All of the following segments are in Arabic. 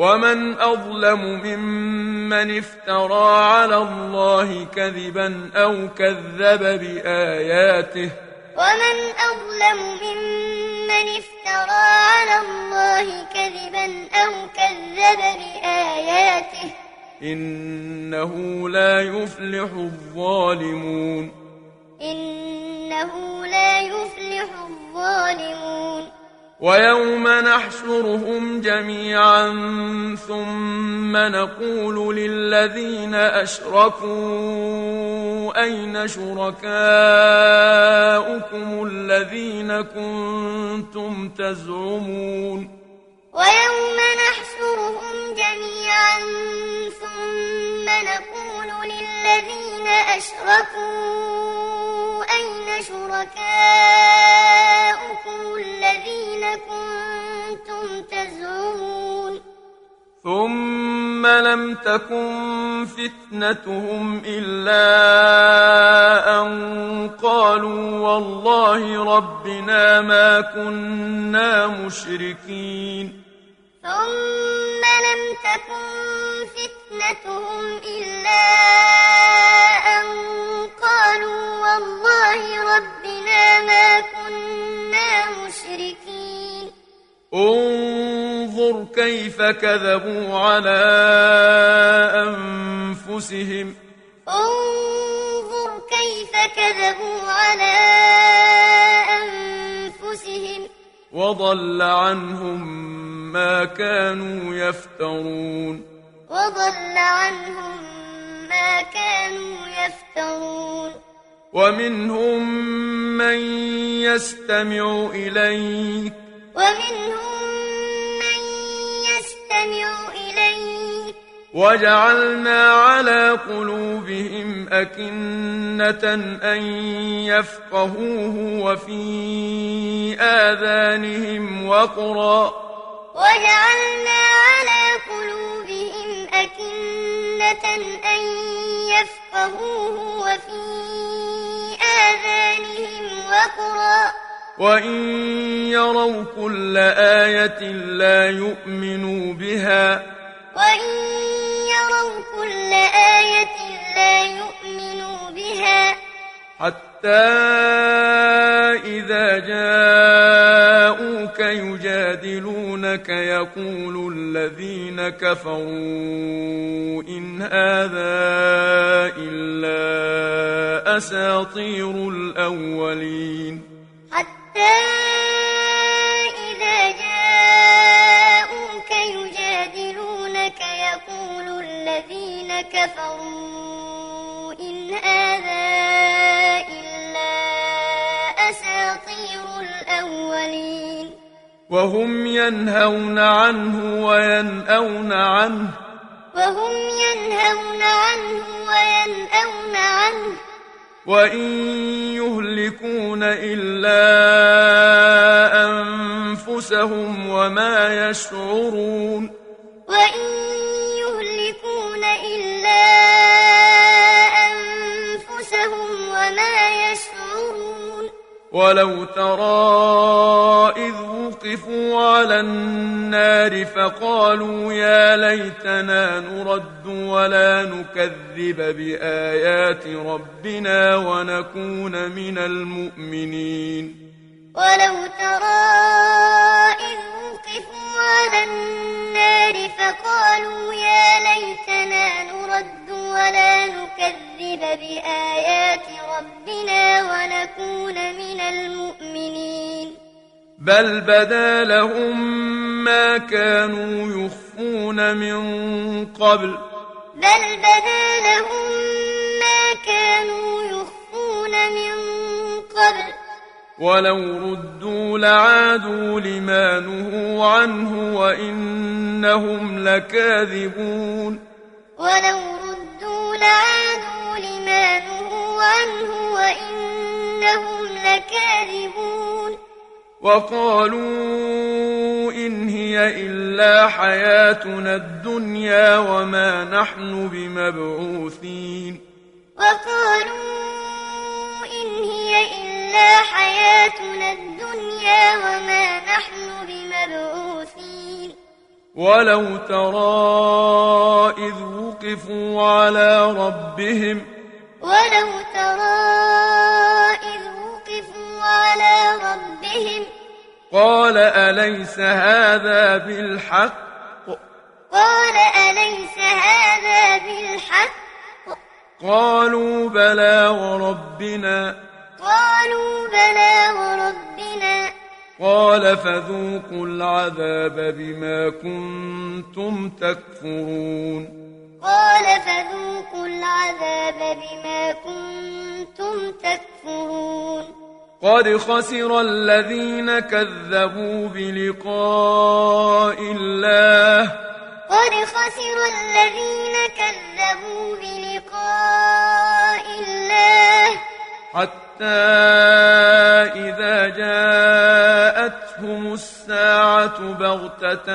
ومن أظلم ممن افترى على الله كذبا أو كذب بآياته ومن أظلم ممن افترى على الله كذبا أو كذب بآياته إنه لا يفلح الظالمون إنه لا يفلح الظالمون ويوم نحشرهم جميعا ثم نقول للذين أشركوا أين شركاؤكم الذين كنتم تزعمون ويوم نحشرهم جميعا ثم نقول للذين أشركوا أين شركاؤكم ثم لم تكن فتنتهم إلا أن قالوا والله ربنا ما كنا مشركين. ثم لم تكن فتنتهم إلا كيف كذبوا على أنفسهم؟ انظر كيف كذبوا على أنفسهم. وضل عنهم ما كانوا يفترون. وضل عنهم ما كانوا يفترون. ومنهم من يستمع إليك. ومنهم من يستمع إليك. وجعلنا على قلوبهم أكنة أن يفقهوه وفي آذانهم وقرا. وجعلنا على قلوبهم أكنة أن يفقهوه وفي آذانهم وقرا. وإن يروا كل آية لا يؤمنوا بها وإن يروا كل آية لا يؤمنوا بها حتى إذا جاءوك يجادلونك يقول الذين كفروا إن هذا إلا أساطير الأولين كفروا إن هذا إلا أساطير الأولين. وهم ينهون عنه وينأون عنه. وهم ينهون عنه وينأون عنه. وإن يهلكون إلا أنفسهم وما يشعرون. ولو ترى إذ وقفوا على النار فقالوا يا ليتنا نرد ولا نكذب بآيات ربنا ونكون من المؤمنين ولو ترى إذ وقفوا على النار فقالوا يا ليتنا نرد ولا نكذب بآيات ربنا ونكون من المؤمنين. بل بدا لهم ما كانوا يخفون من قبل. بل بدا لهم ما كانوا يخفون من قبل. ولو ردوا لعادوا لما نهوا عنه وإنهم لكاذبون. ولو ردوا لعادوا لما نهوا عنه وإنهم لكاذبون. وقالوا إن هي إلا حياتنا الدنيا وما نحن بمبعوثين. وقالوا إن هي إلا حياتنا الدنيا وما نحن بمبعوثين. ولو ترى إذ وقفوا على ربهم ولو ترى إذ وقفوا على ربهم. قال أليس هذا بالحق؟ قال أليس هذا بالحق؟ قالوا بلى وربنا. قالوا بلى وربنا. قال فذوقوا العذاب بما كنتم تكفرون. قال فذوقوا العذاب بما كنتم تكفرون. قد خسر الذين كذبوا بلقاء الله. قد خسر الذين كذبوا بلقاء الله. حتى إذا جاءتهم الساعة بغتة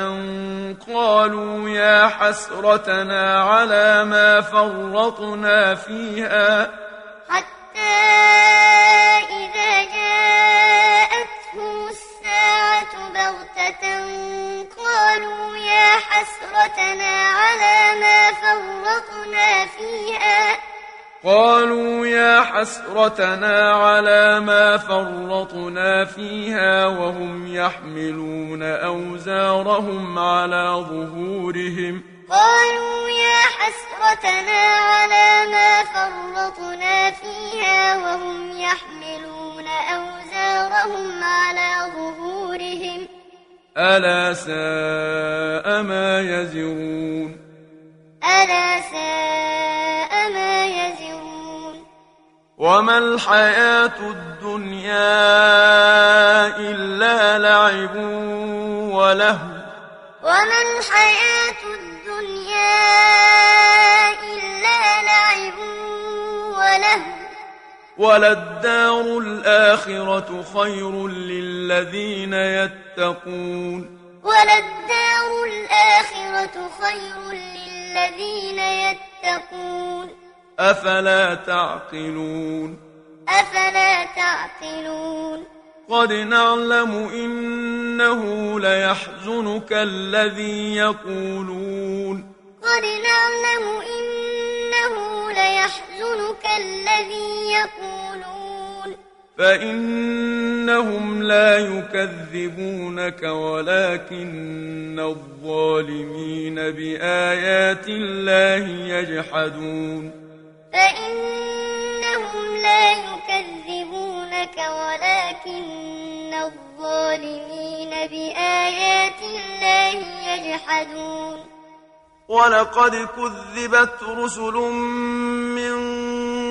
قالوا يا حسرتنا على ما فرطنا فيها. حتى إذا جاءتهم الساعة بغتة قالوا يا حسرتنا على ما فرطنا فيها. قالوا يا حسرتنا على ما فرطنا فيها وهم يحملون أوزارهم على ظهورهم. قالوا يا حسرتنا على ما فرطنا فيها وهم يحملون أوزارهم على ظهورهم. ألا ساء ما يزرون. ألا ساء ما يزرون وما الحياة الدنيا إلا لعب ولهو وما الحياة الدنيا إلا لعب ولهو وللدار الآخرة خير للذين يتقون وللدار الآخرة خير للذين يتقون أفلا تعقلون؟ أفلا تعقلون؟ قد نعلم إنه ليحزنك الذي يقولون. قد نعلم إنه ليحزنك الذي يقولون. فإنهم لا يكذبونك ولكن الظالمين بآيات الله يجحدون. فإنهم لا يكذبونك ولكن الظالمين بآيات الله يجحدون. ولقد كذبت رسل من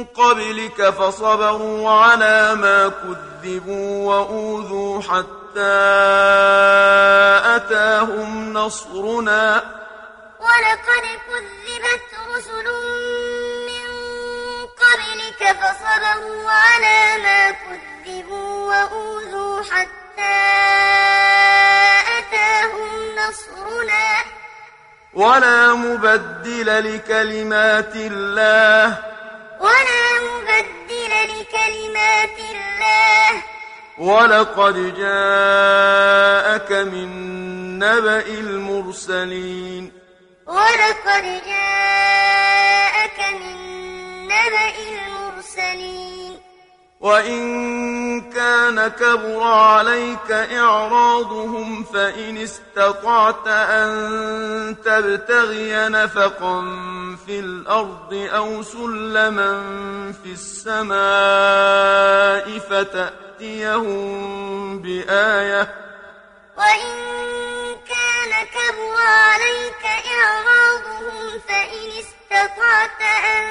قبلك فصبروا على ما كذبوا وأوذوا حتى أتاهم نصرنا. ولقد كذبت رسل من فصبروا على ما كذبوا وأوذوا حتى أتاهم نصرنا. ولا مبدل لكلمات الله. ولا مبدل لكلمات الله. ولقد جاءك من نبأ المرسلين. ولقد جاءك من نبأ المرسلين. وإن كان كبر عليك إعراضهم فإن استطعت أن تبتغي نفقا في الأرض أو سلما في السماء فتأتيهم بآية وإن كان كبر عليك إعراضهم فإن استطعت أن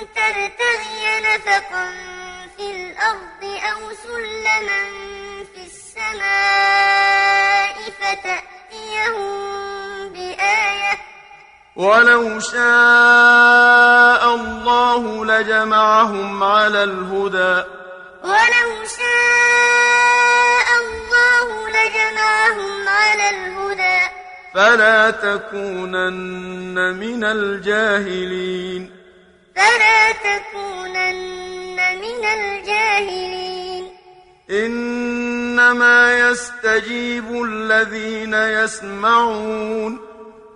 تبتغي نفقا في الأرض أو سلما في السماء فتأتيهم بآية. ولو شاء الله لجمعهم على الهدى. ولو شاء الله لجمعهم على الهدى. فلا تكونن من الجاهلين. فلا تكونن من الجاهلين. إنما يستجيب الذين يسمعون.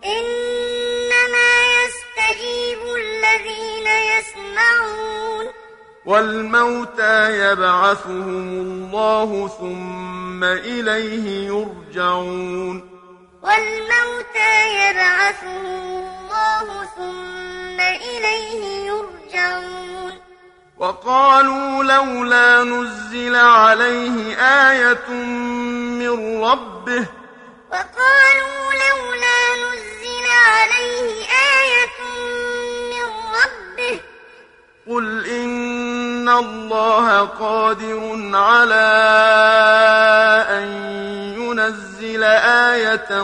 إنما يستجيب الذين يسمعون. والموتى يبعثهم الله ثم إليه يرجعون. والموتى يبعثهم الله ثم إليه يرجعون. وقالوا لولا نزل عليه آية من ربه. وقالوا لولا نزل عليه آية من ربه. قل إن الله قادر على آية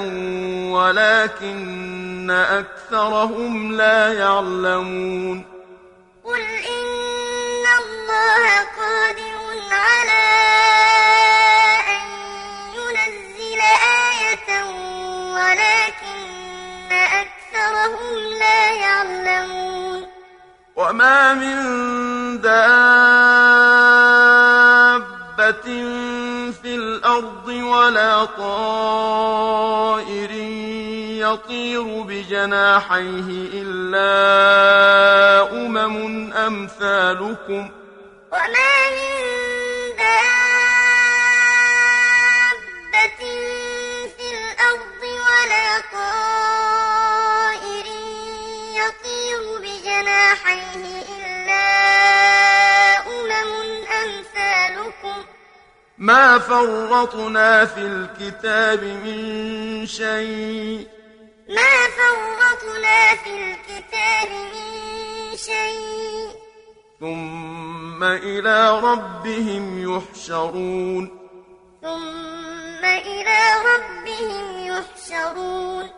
ولكن أكثرهم لا يعلمون. قل إن الله قادر على أن ينزل آية ولكن أكثرهم لا يعلمون. وما من دابة الأرض ولا طائر يطير بجناحيه إلا أمم أمثالكم. وما ما فرطنا في الكتاب من شيء. ما فرطنا في الكتاب من شيء. ثم إلى ربهم يحشرون. ثم إلى ربهم يحشرون.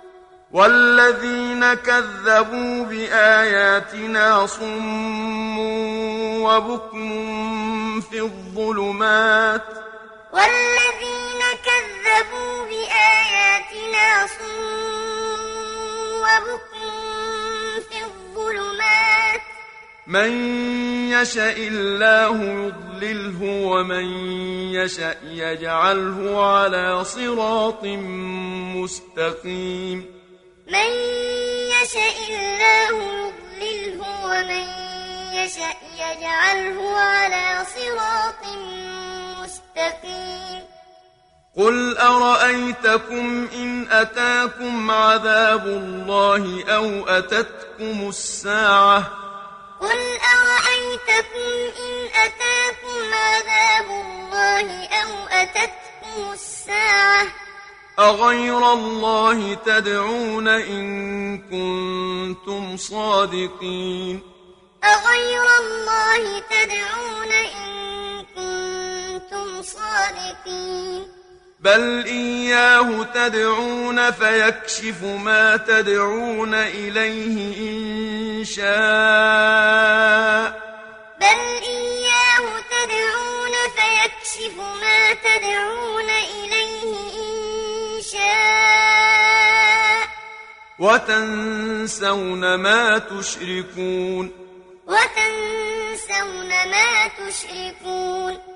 والذين كذبوا بآياتنا صم وبكم في الظلمات. والذين كذبوا بآياتنا صم وبكم في الظلمات. من يشاء الله يضلله ومن يشاء يجعله على صراط مستقيم. من يشاء الله يضلله ومن يشاء يجعله على صراط مستقيم قل أرأيتكم إن أتاكم عذاب الله أو أتتكم الساعة؟ قل أرأيتكم إن أتاكم عذاب الله أو أتتكم الساعة؟ أغير الله تدعون إن كنتم صادقين. أغير الله تدعون إن صادقين. بل إياه تدعون فيكشف ما تدعون إليه إن شاء. بل إياه تدعون فيكشف ما تدعون إليه إن شاء. وتنسون ما تشركون. وتنسون ما تشركون.